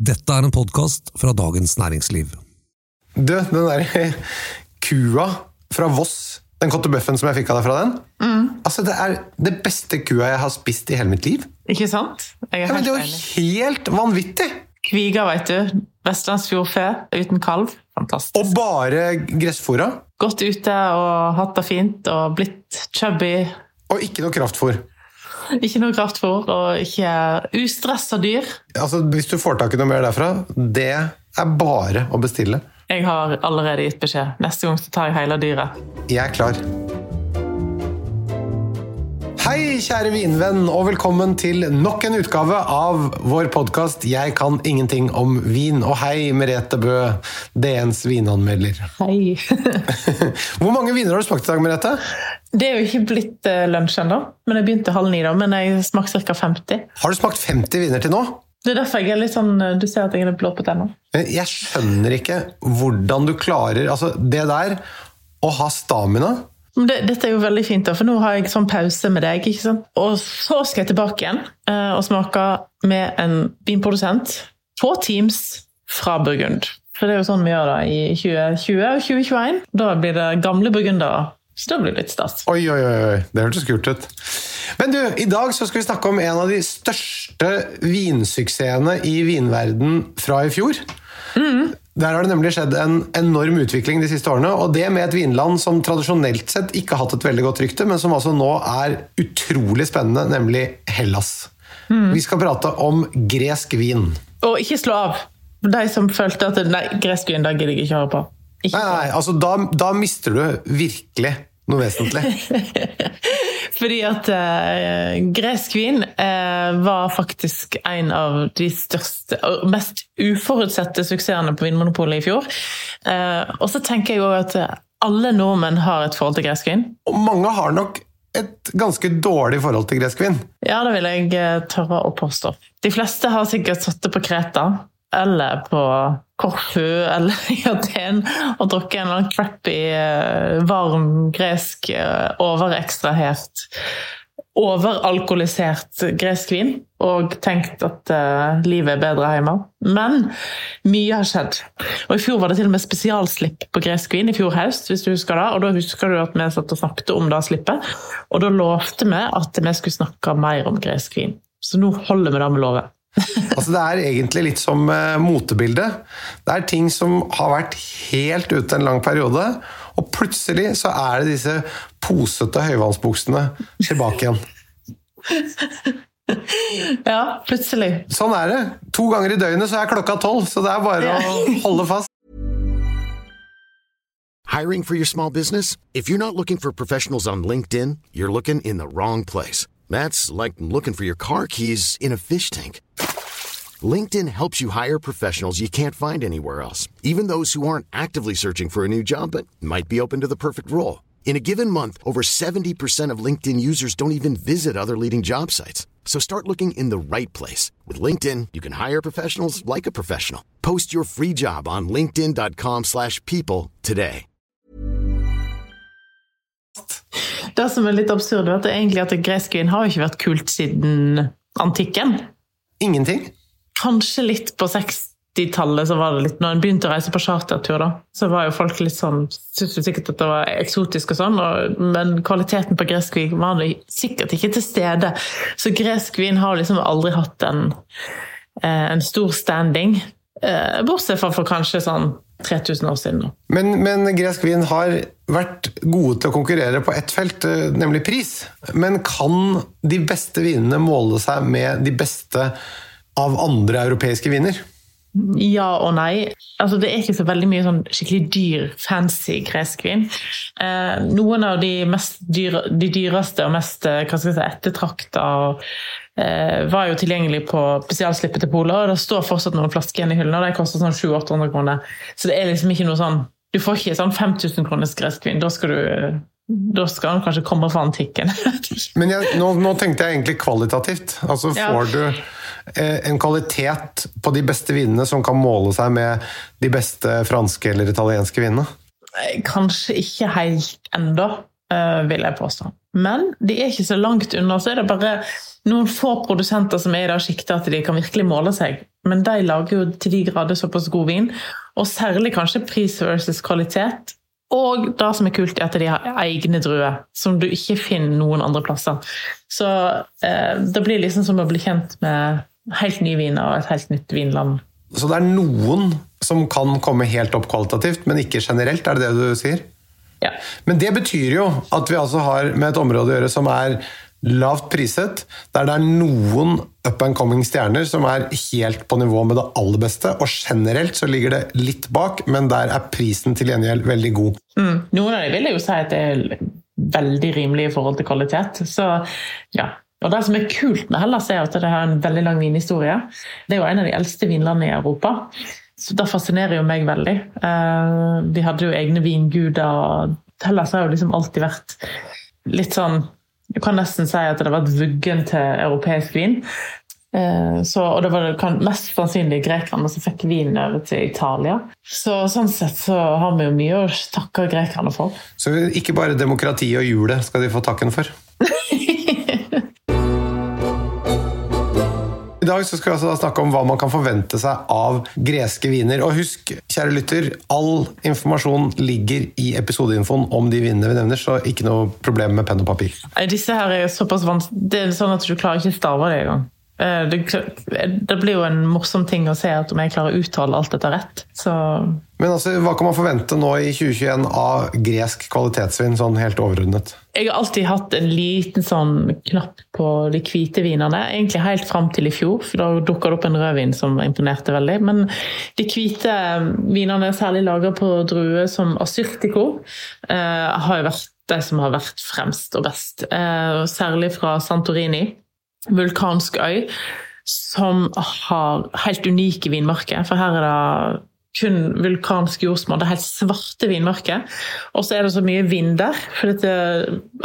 Dette er en podkast fra Dagens Næringsliv. Du, den der kua fra Voss, den kottebøffen som jeg fikk av deg fra den Altså, Det er det beste kua jeg har spist i hele mitt liv. Ikke sant? Jeg er Ja, men Det var jo helt vanvittig! Kviga, vet du. Vestlandsfjordfe uten kalv. Fantastisk. Og bare gressfòra? Gått ute og hatt det fint og blitt chubby. Og ikke noe kraftfôr. Ikke noe kraftfôr og ikke ustressa dyr. Altså, Hvis du får tak i noe mer derfra, det er bare å bestille. Jeg har allerede gitt beskjed. Neste gang så tar jeg hele dyret. Jeg er klar. Hei, kjære vinvenn, og velkommen til nok en utgave av vår podkast 'Jeg kan ingenting om vin'. Og hei, Merete Bø, DNs vinanmelder. Hei. Hvor mange viner har du smakt i dag, Merete? Det er jo ikke blitt eh, lunsj ennå, men jeg begynte halv ni, da. Men jeg smakte ca. 50. Har du smakt 50 viner til nå? Det er derfor jeg er litt sånn Du ser at jeg er litt blå på tenna. Men Jeg skjønner ikke hvordan du klarer Altså, det der å ha stamina Det, dette er jo veldig fint, da, for nå har jeg sånn pause med deg. ikke sant? Og så skal jeg tilbake igjen eh, og smake med en vinprodusent på Teams fra Burgund. For det er jo sånn vi gjør det i 2020 og 2021. Da blir det gamle burgundere. Så det blir litt stas. Oi, oi, oi, det hørtes kult ut. Men du, i dag så skal vi snakke om en av de største vinsuksessene i vinverden fra i fjor. Der har det nemlig skjedd en enorm utvikling de siste årene, og det med et vinland som tradisjonelt sett ikke har hatt et veldig godt rykte, men som altså nå er utrolig spennende, nemlig Hellas. Vi skal prate om gresk vin. Og ikke slå av. De som følte at Nei, gresk vin, da gidder jeg ikke høre på. Ikke Nei, nei, altså da, da mister du virkelig noe vesentlig. Fordi at eh, gresk vin eh, var faktisk en av de største og mest uforutsette suksessene på Vinmonopolet i fjor. Eh, og så tenker jeg jo at alle nordmenn har et forhold til gresk vin. Og mange har nok et ganske dårlig forhold til gresk vin. Ja, det vil jeg eh, tørre å påstå. De fleste har sikkert satt det på Kreta eller på Korfu eller i Aten og drukket en eller annen crappy, eh, varm gresk, eh, overekstrahert, overalkoholisert gresk vin og tenkt at uh, livet er bedre hjemme. Men mye har skjedd. Og I fjor var det til og med spesialslipp på gresk vin i fjor høst. hvis du husker det, og Da husker du at vi satt og snakket om det slippet. Og da lovte vi at vi skulle snakke mer om gresk vin. Så nå holder vi det med lovet. Altså Det er egentlig litt som uh, motebildet. Det er ting som har vært helt ute en lang periode, og plutselig så er det disse posete høyvannsbuksene tilbake igjen. Ja, plutselig. Sånn er det. To ganger i døgnet så er klokka tolv, så det er bare å holde fast. Hiring for your small business? If you're not looking for professionals on LinkedIn, you're looking in the wrong place. That's like looking for your car keys in a fish tank. LinkedIn helps you hire professionals you can't find anywhere else, even those who aren't actively searching for a new job but might be open to the perfect role. In a given month, over 70% of LinkedIn users don't even visit other leading job sites. So start looking in the right place. With LinkedIn, you can hire professionals like a professional. Post your free job on linkedin.com/people slash people today. Det som er litt absurd, er at det egentlig at gresk vin har ikke vært kult siden antikken. Ingenting. Kanskje litt på 60-tallet, så var det litt, når en begynte å reise på chartertur, da, så var jo folk litt sånn Syntes sikkert at det var eksotisk og sånn, og, men kvaliteten på gresk vin var sikkert ikke til stede. Så gresk vin har liksom aldri hatt en, eh, en stor standing, eh, bortsett fra for kanskje sånn 3000 år siden. nå. Men, men gresk vin har vært gode til å konkurrere på ett felt, eh, nemlig pris. Men kan de beste vinene måle seg med de beste av andre europeiske viner? Ja og nei. Altså, det er ikke så veldig mye sånn skikkelig dyr, fancy gresk vin. Eh, noen av de, mest dyre, de dyreste og mest eh, hva si, ettertrakta eh, var jo tilgjengelig på spesialslippet til Polet, og det står fortsatt noen flasker igjen i hyllene, og de koster sånn 700-800 kroner. Så det er liksom ikke noe sånn Du får ikke sånn 5000 kroners gresk vin. Da skal du da skal han kanskje komme fra antikken. Men jeg, nå, nå tenkte jeg egentlig kvalitativt. Altså Ja. Får du eh, en kvalitet på de beste vinene som kan måle seg med de beste franske eller italienske vinene? Kanskje ikke helt ennå, eh, vil jeg påstå. Men de er ikke så langt unna. Så er det bare noen få produsenter som er i det sjiktet at de kan virkelig måle seg. men de lager jo til de grader såpass god vin. Og særlig kanskje pris versus kvalitet. Og det som er kult, er at de har egne druer, som du ikke finner noen andre plasser. Så eh, det blir liksom som å bli kjent med helt ny vin og et helt nytt vinland. Så det er noen som kan komme helt opp kvalitativt, men ikke generelt, er det det du sier? Ja. Men det betyr jo at vi altså har med et område å gjøre som er lavt priset, der det er noen up and coming stjerner som er helt på nivå med det aller beste, og generelt så ligger det litt bak, men der er prisen til gjengjeld veldig god. Mm. Noen av dem vil jeg jo si at det er veldig rimelig i forhold til kvalitet. Så ja. Og Det som er kult med Hellas, er at det har en veldig lang vinhistorie. Det er jo en av de eldste vinlandene i Europa. Så Det fascinerer jo meg veldig. Eh, de hadde jo egne vinguder. Hellas har jo liksom alltid vært litt sånn Du kan nesten si at det har vært vuggen til europeisk vin. Eh, så, og det var det mest sannsynlig grekerne som fikk vinen over til Italia. Så Sånn sett så har vi jo mye å takke grekerne for. Så ikke bare demokrati og hjulet skal de få takken for? I dag skal vi altså snakke om hva man kan forvente seg av greske viner. Og husk, kjære lytter, all informasjon ligger i episodeinfoen om de vinene vi nevner, så ikke noe problem med penn og papir. Disse her er såpass vanskelig Det er sånn at du klarer ikke å stave det engang. Eh, Det, det blir jo en morsom ting å se at om jeg klarer å uttale alt dette rett. Så Men altså, hva kan man forvente nå i 2021 av gresk kvalitetsvin, sånn helt overordnet? jeg har alltid hatt en liten sånn knapp på de hvite vinene. Egentlig helt fram til i fjor, for da dukka det opp en rødvin som imponerte veldig. Men de hvite vinene, særlig laga på druer som asyrtiko, eh, har jo vært de som har vært fremst og best. Eh, særlig fra Santorini, vulkansk øy, som har helt unike vinmarker. For her er det kun vulkansk jordsmonn. Det er helt svarte vinmarker. Og så er det så mye vind der. For dette,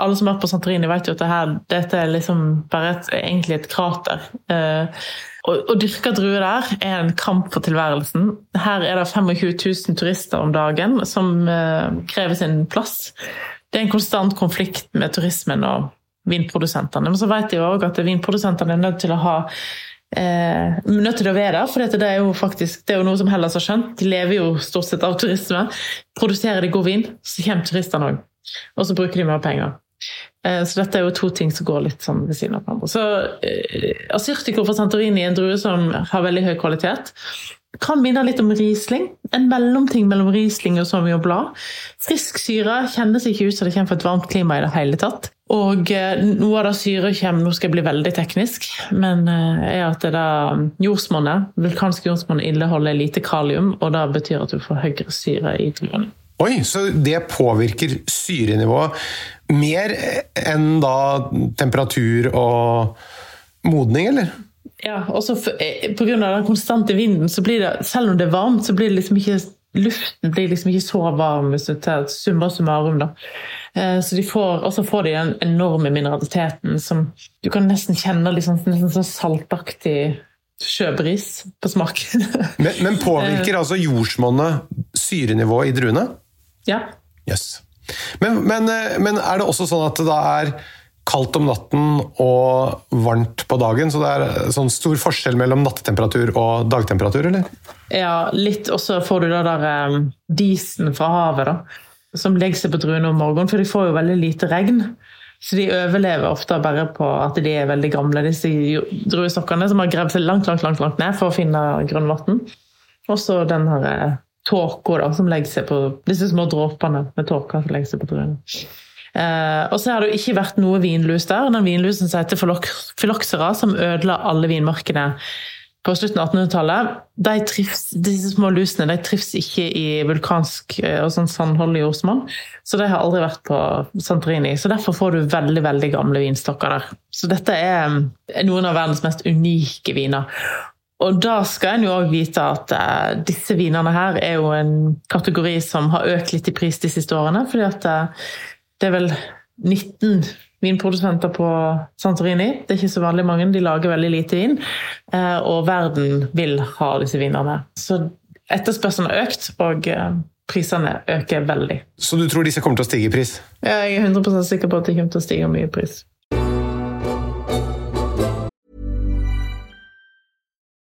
alle som er på Santorini, vet jo at det dette er liksom bare et, egentlig et krater. Eh, å dyrke druer der er en kamp for tilværelsen. Her er det 25 000 turister om dagen som eh, krever sin plass. Det er en konstant konflikt med turismen og vinprodusentene. Men så vet jeg òg at vinprodusentene er nødt til å ha eh, nødt til å være der, for det er jo faktisk det er jo noe som Hellas har skjønt. De lever jo stort sett av turisme. Produserer de god vin, så kommer turistene òg. Og så bruker de mer penger. Eh, så dette er jo to ting som går litt sånn ved siden av hverandre. Så eh, Asyrtiko fra Santorini er en drue som har veldig høy kvalitet. Kan minne litt om Riesling. En mellomting mellom Riesling og Sauvignon Blad. Frisk syre kjennes ikke ut som det kommer fra et varmt klima i det hele tatt. Og eh, noe av det syre kommer, nå skal jeg bli veldig teknisk, men eh, er at det jordsmonnet, vulkansk jordsmonn inneholder lite kalium, og det betyr at du får høyere syre i druene. Oi, så det påvirker syrenivået mer enn da temperatur og modning, eller? Ja, og så pga. den konstante vinden, så blir det, selv om det er varmt, så blir det liksom ikke luften blir liksom ikke så varm hvis du tar summa summarum. da. Eh, så de får, og så får de den enorme mineraliteten som du kan nesten kjenne liksom, nesten sånn saltaktig sjøbris på smaken. men, men påvirker altså jordsmonnet syrenivået i druene? Ja. Yes. Men, men, eh, men er det også sånn at det da er kaldt om natten og varmt på dagen. Så det er sånn stor forskjell mellom nattetemperatur og dagtemperatur, eller? Ja, litt. Og så får du da der um, disen fra havet, da. Som legger seg på druene om morgenen, for de får jo veldig lite regn. Så de overlever ofte bare på at de er veldig gamle, disse druestokkene som har gravd seg langt, langt, langt, langt ned for å finne grunnvann. Og så den her eh, tåka som legger seg på disse små dråpene med tåka som legger seg på druene. Eh, og så har det jo ikke vært noe vinlus der. Den vinlusen som heter filoxera, som ødela alle vinmarkene på slutten av 1800-tallet, disse små lusene de trives ikke i vulkansk eh, og sånn sandholdig jordsmonn. Så de har aldri vært på Santorini. Så derfor får du veldig veldig gamle vinstokker der. Så dette er noen av verdens mest unike viner. Og da skal en jo òg vite at uh, disse vinene her er jo en kategori som har økt litt i pris de siste årene. fordi at uh, det er vel 19 vinprodusenter på Santorini. Det er ikke så veldig mange, de lager veldig lite vin. Eh, og verden vil ha disse vinene. Så etterspørselen har økt, og eh, prisene øker veldig. Så du tror disse kommer til å stige i pris? Ja, jeg er 100% sikker på at de kommer til å stige mye i pris.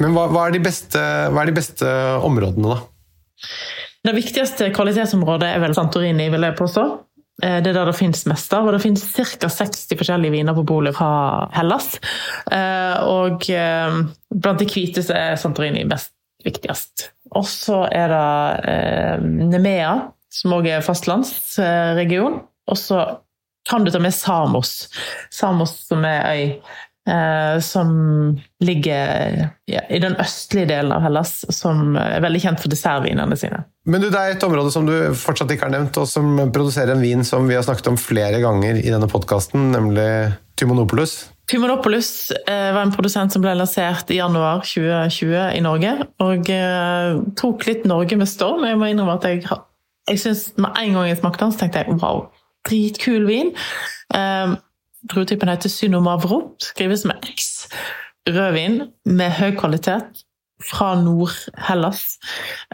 Men hva, hva, er beste, hva er de beste områdene, da? Det viktigste kvalitetsområdet er vel Santorini, vil jeg påstå. Eh, Det er der det finnes mest av, og det finnes ca. 60 forskjellige viner på bolig fra Hellas. Eh, Og eh, blant de hvite så er Santorini best viktigst. Og så er det Nemea, som òg er fastlandsregion. Og så kan du ta med Samos. Samos som er øy. Eh, som ligger ja, i den østlige delen av Hellas, som er veldig kjent for dessertvinene sine. Men du, Det er et område som du fortsatt ikke har nevnt, og som produserer en vin som vi har snakket om flere ganger i denne podkasten, nemlig Tymonopoulos. Pymonopoulos eh, var en produsent som ble lansert i januar 2020 i Norge. Og eh, tok litt Norge med storm. Jeg må innrømme at jeg, jeg synes med en gang jeg smakte den, så tenkte jeg wow, dritkul vin. Eh, Druetypen heter Synomavro, skrives med X. Rødvin med høy kvalitet fra Nord-Hellas.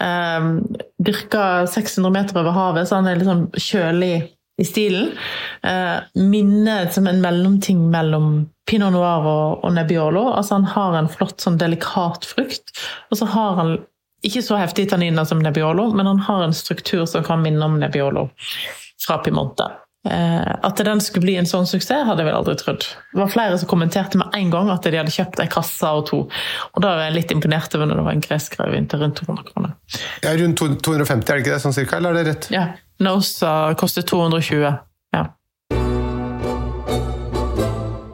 Um, dyrka 600 meter over havet, så han er litt sånn kjølig i stilen. Uh, minner som en mellomting mellom pinot noir og, og nebbiolo. Altså han har en flott, sånn delikat frukt, og så har han ikke så heftige tanniner som nebbiolo, men han har en struktur som kan minne om nebbiolo fra Piemonte. Eh, at den skulle bli en sånn suksess, hadde jeg vel aldri trodd. Det var flere som kommenterte med en gang at de hadde kjøpt en kasse og to. Og da var jeg litt imponert over når det var en gresk rødvin til rundt 200 kroner. Ja, rundt 250, er det ikke det, sånn cirka, eller er det rett? Ja, Nosa koster 220. Ja.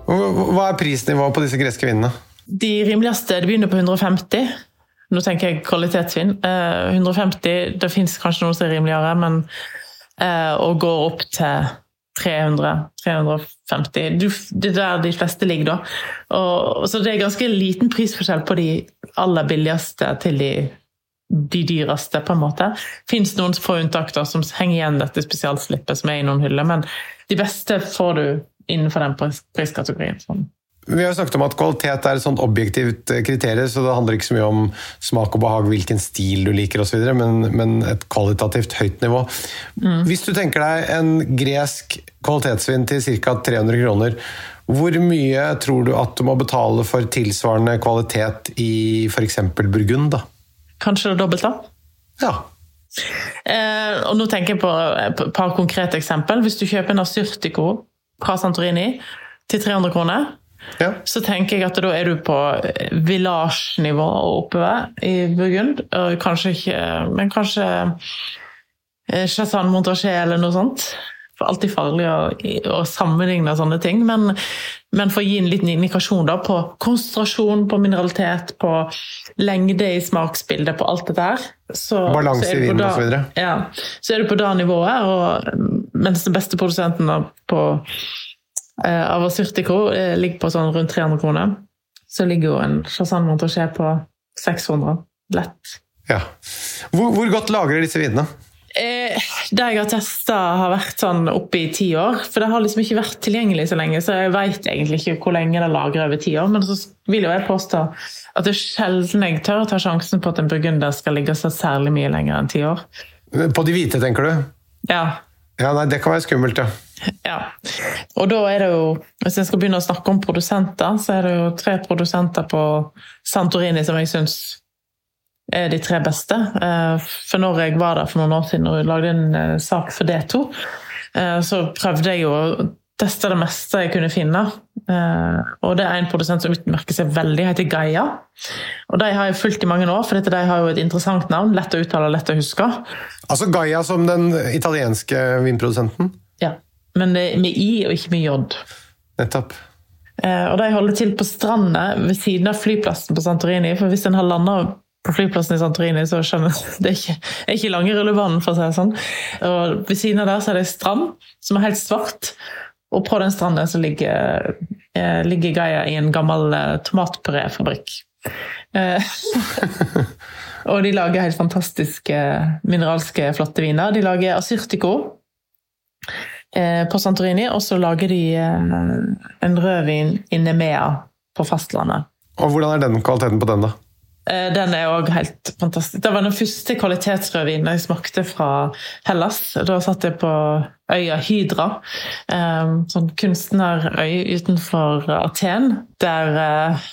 Hva er prisnivået på disse greske vinene? De rimeligste de begynner på 150. Nå tenker jeg kvalitetsvin. Eh, 150, Det fins kanskje noe som er rimeligere, men eh, og går opp til 300, 350. Det er der de fleste ligger, da. Og, så det er ganske liten prisforskjell på de aller billigste til de, de dyreste, på en måte. Fins noen få unntak da, som henger igjen dette spesialslippet som er i noen hyller, men de beste får du innenfor den pris- priskategorien. Sånn. Vi har snakket om at kvalitet er et sånt objektivt eh, kriterium, så det handler ikke så mye om smak og behag, hvilken stil du liker osv., men, men et kvalitativt høyt nivå. Hvis du tenker deg en gresk kvalitetsvin til ca. 300 kroner, hvor mye tror du at du må betale for tilsvarende kvalitet i f.eks. Burgund? da? Kanskje det dobbelte? Ja. Eh, og nå tenker jeg på et par konkrete eksempel. Hvis du kjøper en Assyrtico fra Santorini til 300 kroner, ja. så tenker jeg at da er du på village-nivå og oppover i Burgund. Kanskje ikke Men kanskje eh, Chassan Montrachet eller noe sånt. For alltid farlig å, å sammenligne sånne ting. Men, men for å gi en liten indikasjon da, på konsentrasjon, på mineralitet, på lengde i smaksbildet, på alt dette her. Så, Balanse i vinen osv. Ja, så er du på det nivået. Og, mens den beste produsenten på av Assyrtico eh, ligger på sånn rundt 300 kroner, så ligger jo en Chassan Montrachet på 600. Lett. ja. Hvor, hvor godt lagrer disse vinene? Eh, det jeg har testa, har vært sånn oppe i ti år. For det har liksom ikke vært tilgjengelig så lenge, så jeg veit egentlig ikke hvor lenge det lagrer over ti år. Men så vil jo jeg påstå at det er sjelden jeg tør å ta sjansen på at en burgunder skal ligge så særlig mye lenger enn ti år. På de hvite, tenker du? Ja, Ja, nei, Det kan være skummelt, ja. Ja. Og da er det jo, hvis jeg skal begynne å snakke om produsenter, så er det jo tre produsenter på Santorini som jeg syns er de tre beste. Eh, For når jeg var der for noen år siden og lagde en eh, sak for D2, eh, så prøvde jeg jo å teste det meste jeg kunne finne. Og det er en produsent som utmerker seg veldig, heter Gaia. Og de har jeg fulgt i mange år, for de har jo et interessant navn. Lett å uttale, lett å huske. Altså Gaia som den italienske vinprodusenten? Men det er med I og ikke med J. Nettopp. Eh, Og de holder til på stranda ved siden av flyplassen på Santorini. For hvis en har landa på flyplassen i Santorini, så skjønner jeg det er ikke, er ikke lange rullebanen, for å si det sånn. Og ved siden av der så er det ei strand som er helt svart. Og på den stranden så ligger, eh, ligger Gaia i en gammel eh, tomatpuréfabrikk. Eh, og de lager helt fantastiske mineralske, flotte viner. De lager Asyrtico eh, på Santorini, og så lager de eh, en rødvin i Nemea på fastlandet. Og hvordan er den kvaliteten på den, da? Eh, Den er òg helt fantastisk. Det var den første kvalitetsrødvinen jeg smakte fra Hellas. Da satt jeg på øya Hydra, eh, sånn kunstnerøy utenfor Aten, der eh,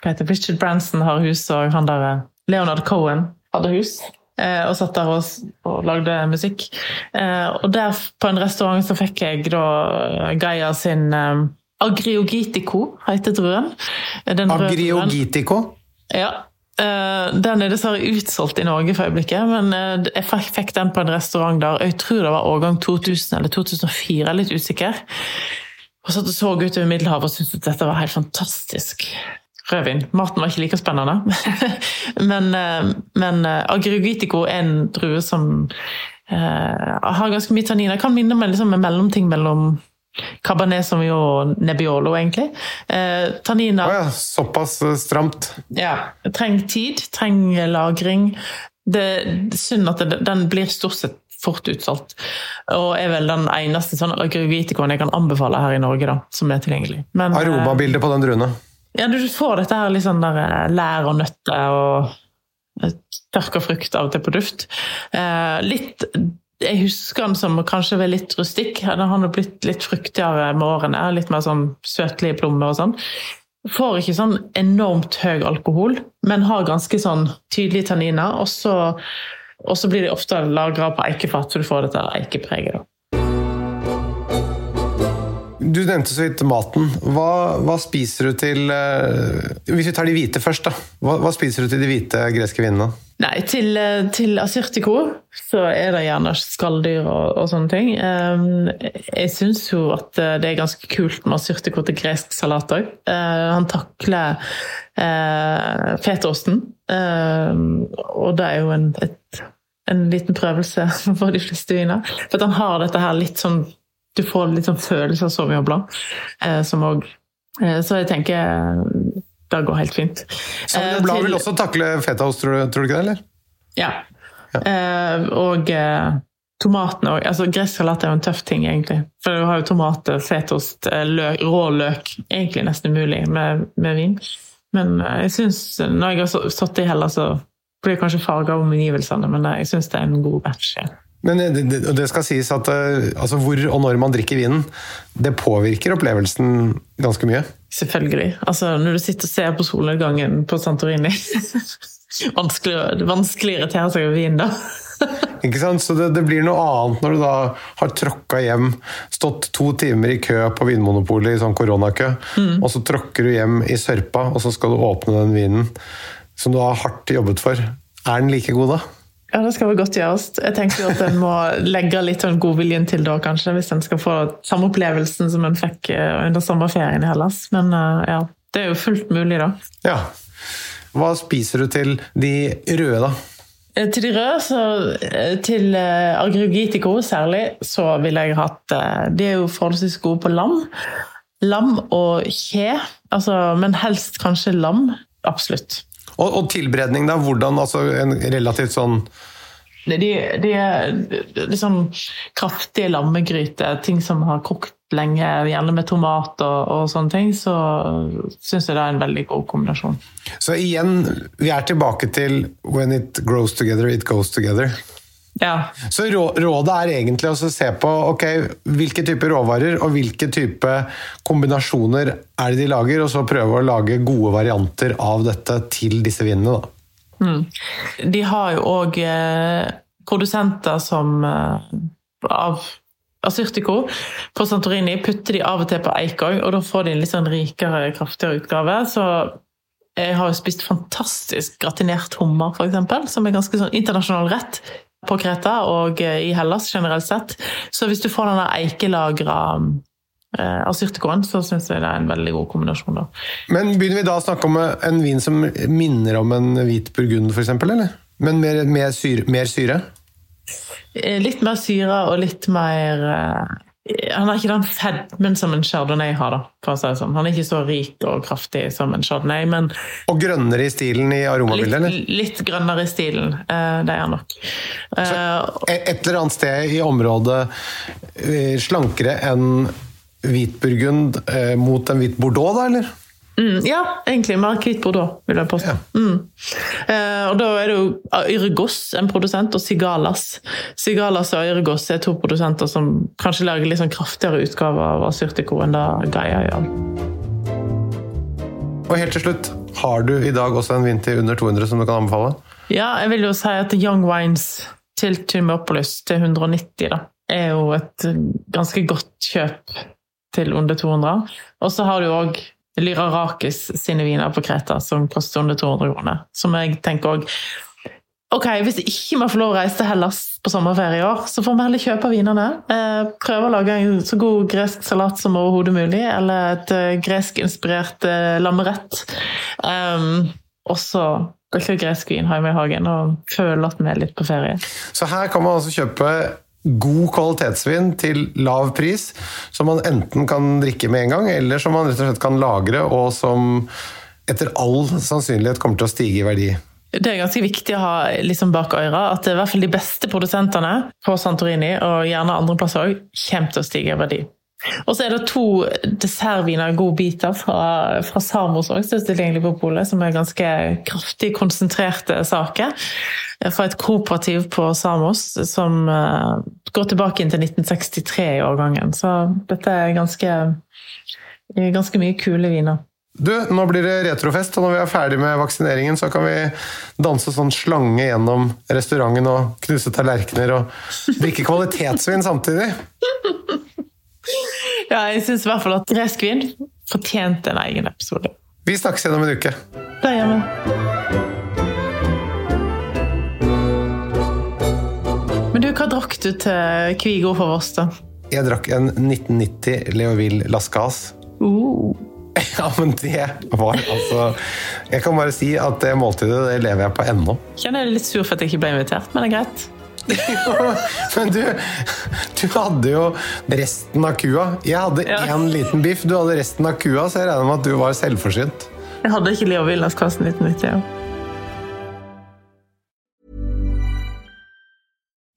hva heter Richard Branson har hus, og han der eh, Leonard Cohen hadde hus. Eh, Og satt der og, og lagde musikk. Eh, Og der på en restaurant så fikk jeg da Gaia sin eh, Agriogitico, heter druen. Den. Agriogitico? Ja. eh, den er dessverre utsolgt i Norge for øyeblikket, men eh, jeg fikk den på en restaurant der. Jeg tror det var årgang 2000 eller 2004, jeg er litt usikker. Og satt og så utover Middelhavet og syntes at dette var helt fantastisk. Rødvin. Maten var ikke like spennende. men eh, men agrugitico er en drue som eh, har ganske mye tanniner. Kan minne meg liksom en mellomting mellom Cabernet som jo Nebbiolo, egentlig. Eh, tanniner oh ja, såpass eh, stramt. ja, trenger tid, trenger lagring. Det er synd at det, den blir stort sett fort utsolgt. Og er vel den eneste sånn agrioviticoen jeg kan anbefale her i Norge, da, som er tilgjengelig. Men, eh, Aromabildet på den druene. Ja, du får dette her litt sånn der eh, lær og nøtter og eh, tørka frukt av og til på duft. Eh, litt Jeg husker den som kanskje var litt rustikk. Den har blitt litt fruktigere med årene. Litt mer sånn søtlige plommer og sånn. Får ikke sånn enormt høy alkohol, men har ganske sånn tydelige tanniner. Og så, blir de ofte lagra på eikefat, så du får dette eikepreget. Du nevnte så vidt maten. Hva, hva spiser du til eh, Hvis vi tar de hvite først, da. Hva, hva spiser du til de hvite greske vinene? Nei, til, eh, til asyrtiko så er det gjerne skalldyr og, og sånne ting. Um, jeg syns jo at eh, det er ganske kult med asyrtiko til gresk salat òg. han takler uh, fetaosten, uh, og det er jo en, et, en liten prøvelse for de fleste viner. For han har dette her litt sånn Du får litt sånn følelse av Sauvignon Blanc, eh, som òg Så jeg tenker eh, det går helt fint. Sauvignon Eh, til- vil også takle fetaost, tror, du- tror du ikke det? eller? ja. Eh, og eh, tomatene òg. Altså, Gressalat er jo en tøff ting, egentlig. For du har jo tomater, fetost, eh, løk, rå løk. Egentlig nesten umulig med, med vin. Men eh, jeg syns, når jeg har så- stått i Hellas, så blir det kanskje farga av omgivelsene, men eh, jeg syns det er en god batch. Ja. Men det, det, skal sies at eh, altså hvor og når man drikker vinen, det påvirker opplevelsen ganske mye. Selvfølgelig. Altså, når du sitter og ser på solnedgangen på Santorini Vanskelig, vanskelig å irritere seg over vin, da. Ikke sant? Så det, det blir noe annet når du da har tråkka hjem, stått to timer i kø på Vinmonopolet i sånn koronakø, og så tråkker du hjem i sørpa, og så skal du åpne den vinen som du har hardt jobbet for. Er den like god da? Ja, det skal vel godt gjøres. Jeg tenker at en må legge litt sånn godviljen til da, kanskje, hvis en skal få samme opplevelsen som en fikk eh, under sommerferien i Hellas. Men eh, ja, det er jo fullt mulig, da. Ja. Hva spiser du til de røde, da? Eh, Til de røde, så til Agrugitico særlig, så ville jeg hatt De er jo forholdsvis gode på lam. Lam og kje, altså, men helst kanskje lam. Absolutt. Og, og tilberedning, da? Hvordan, altså en relativt sånn De, de er liksom kraftige lammegryter, ting som har kokt lenge, gjerne med tomat og, og sånne ting, så syns jeg det er en veldig god kombinasjon. Så igjen, vi er tilbake til 'when it grows together, it goes together'. Ja. Så rådet er egentlig å se på okay, hvilke typer råvarer og hvilke type kombinasjoner er det de lager, og så prøve å lage gode varianter av dette til disse vinene. Mm. De har jo òg eh, produsenter som eh, av Asyrtiko på Santorini putter de av og til på eik òg, og da får de en litt sånn rikere, kraftigere utgave. Så jeg har jo spist fantastisk gratinert hummer, f.eks., som er ganske sånn internasjonal rett på Kreta og eh, i Hellas generelt sett. Så hvis du får denne eikelagra eh, asyrtikoen, så syns jeg det er en veldig god kombinasjon. da. Men begynner vi da å snakke om en vin som minner om en hvit burgund, f.eks., eller? Men mer, mer, syre, mer syre? Eh, litt mer syre og litt mer Han har ikke den fedmen som en chardonnay har, da, for å si det sånn. Han er ikke så rik og kraftig som en chardonnay, men Og grønnere i stilen i aromabildet, eller? Litt, grønnere i stilen, uh, det er han nok. Uh, et eller annet sted i området slankere enn hvitburgund mot en hvit bordeaux, da, eller? Mm, ja, egentlig mer hvit bordeaux, vil jeg påstå. Ja. Mm. Eh, og da er det jo Yrgos, en produsent, og Sigalas. Sigalas og Yrgos er to produsenter som kanskje lager litt sånn kraftigere utgave av Asyrtiko enn det Gaia gjør. Og helt til slutt, har du i dag også en vin til under 200 som du kan anbefale? Ja, jeg vil jo si at Young Wines til Thymopolis til 190 da, er jo et ganske godt kjøp til under 200. Og så har du òg Lyrarakis sine viner på Kreta som koster under 200 kroner. Som jeg tenker òg Ok, hvis ikke vi får lov å reise til Hellas på sommerferie i år, så får vi heller kjøpe vinene. Eh, prøve å lage en så god gresk salat som overhodet mulig, eller et uh, greskinspirert uh, lammerett. Um, også drikke gresk vin hjemme i hagen og føle at vi er litt på ferie. Så her kan man altså kjøpe god kvalitetsvin til lav pris, som man enten kan drikke med en gang, eller som man rett og slett kan lagre, og som etter all sannsynlighet kommer til å stige i verdi. Det er ganske viktig å ha liksom bak øra at i hvert fall de beste produsentene på Santorini, og gjerne andre plasser òg, kommer til å stige i verdi. Og så er det to dessertviner, godbiter, fra, fra Samos òg, er tilgjengelig på polet, som er ganske kraftig konsentrerte saker. Fra et kooperativ på Samos som uh, går tilbake inn til 1963 i årgangen. Så dette er ganske, ganske mye kule viner. Du, nå blir det retrofest, og når vi er ferdig med vaksineringen, så kan vi danse sånn slange gjennom restauranten og knuse tallerkener og drikke kvalitetsvin samtidig. Ja, jeg syns i hvert fall at gresk vin fortjente en egen episode. Vi snakkes igjen om en uke. Det gjør vi. Drakk du til Kvigo for oss, da? Jeg drakk en 1990 Leoville Lascas. Uh. Ja, men det var altså Jeg kan bare si at det måltidet det lever jeg på ennå. Kjenner jeg litt sur for at jeg ikke ble invitert, men det er greit. Men du, du hadde jo resten av kua. Jeg hadde én ja. liten biff, du hadde resten av kua, så jeg regner med at du var selvforsynt. Jeg hadde ikke Leo Villas-kassen 1990. Ja.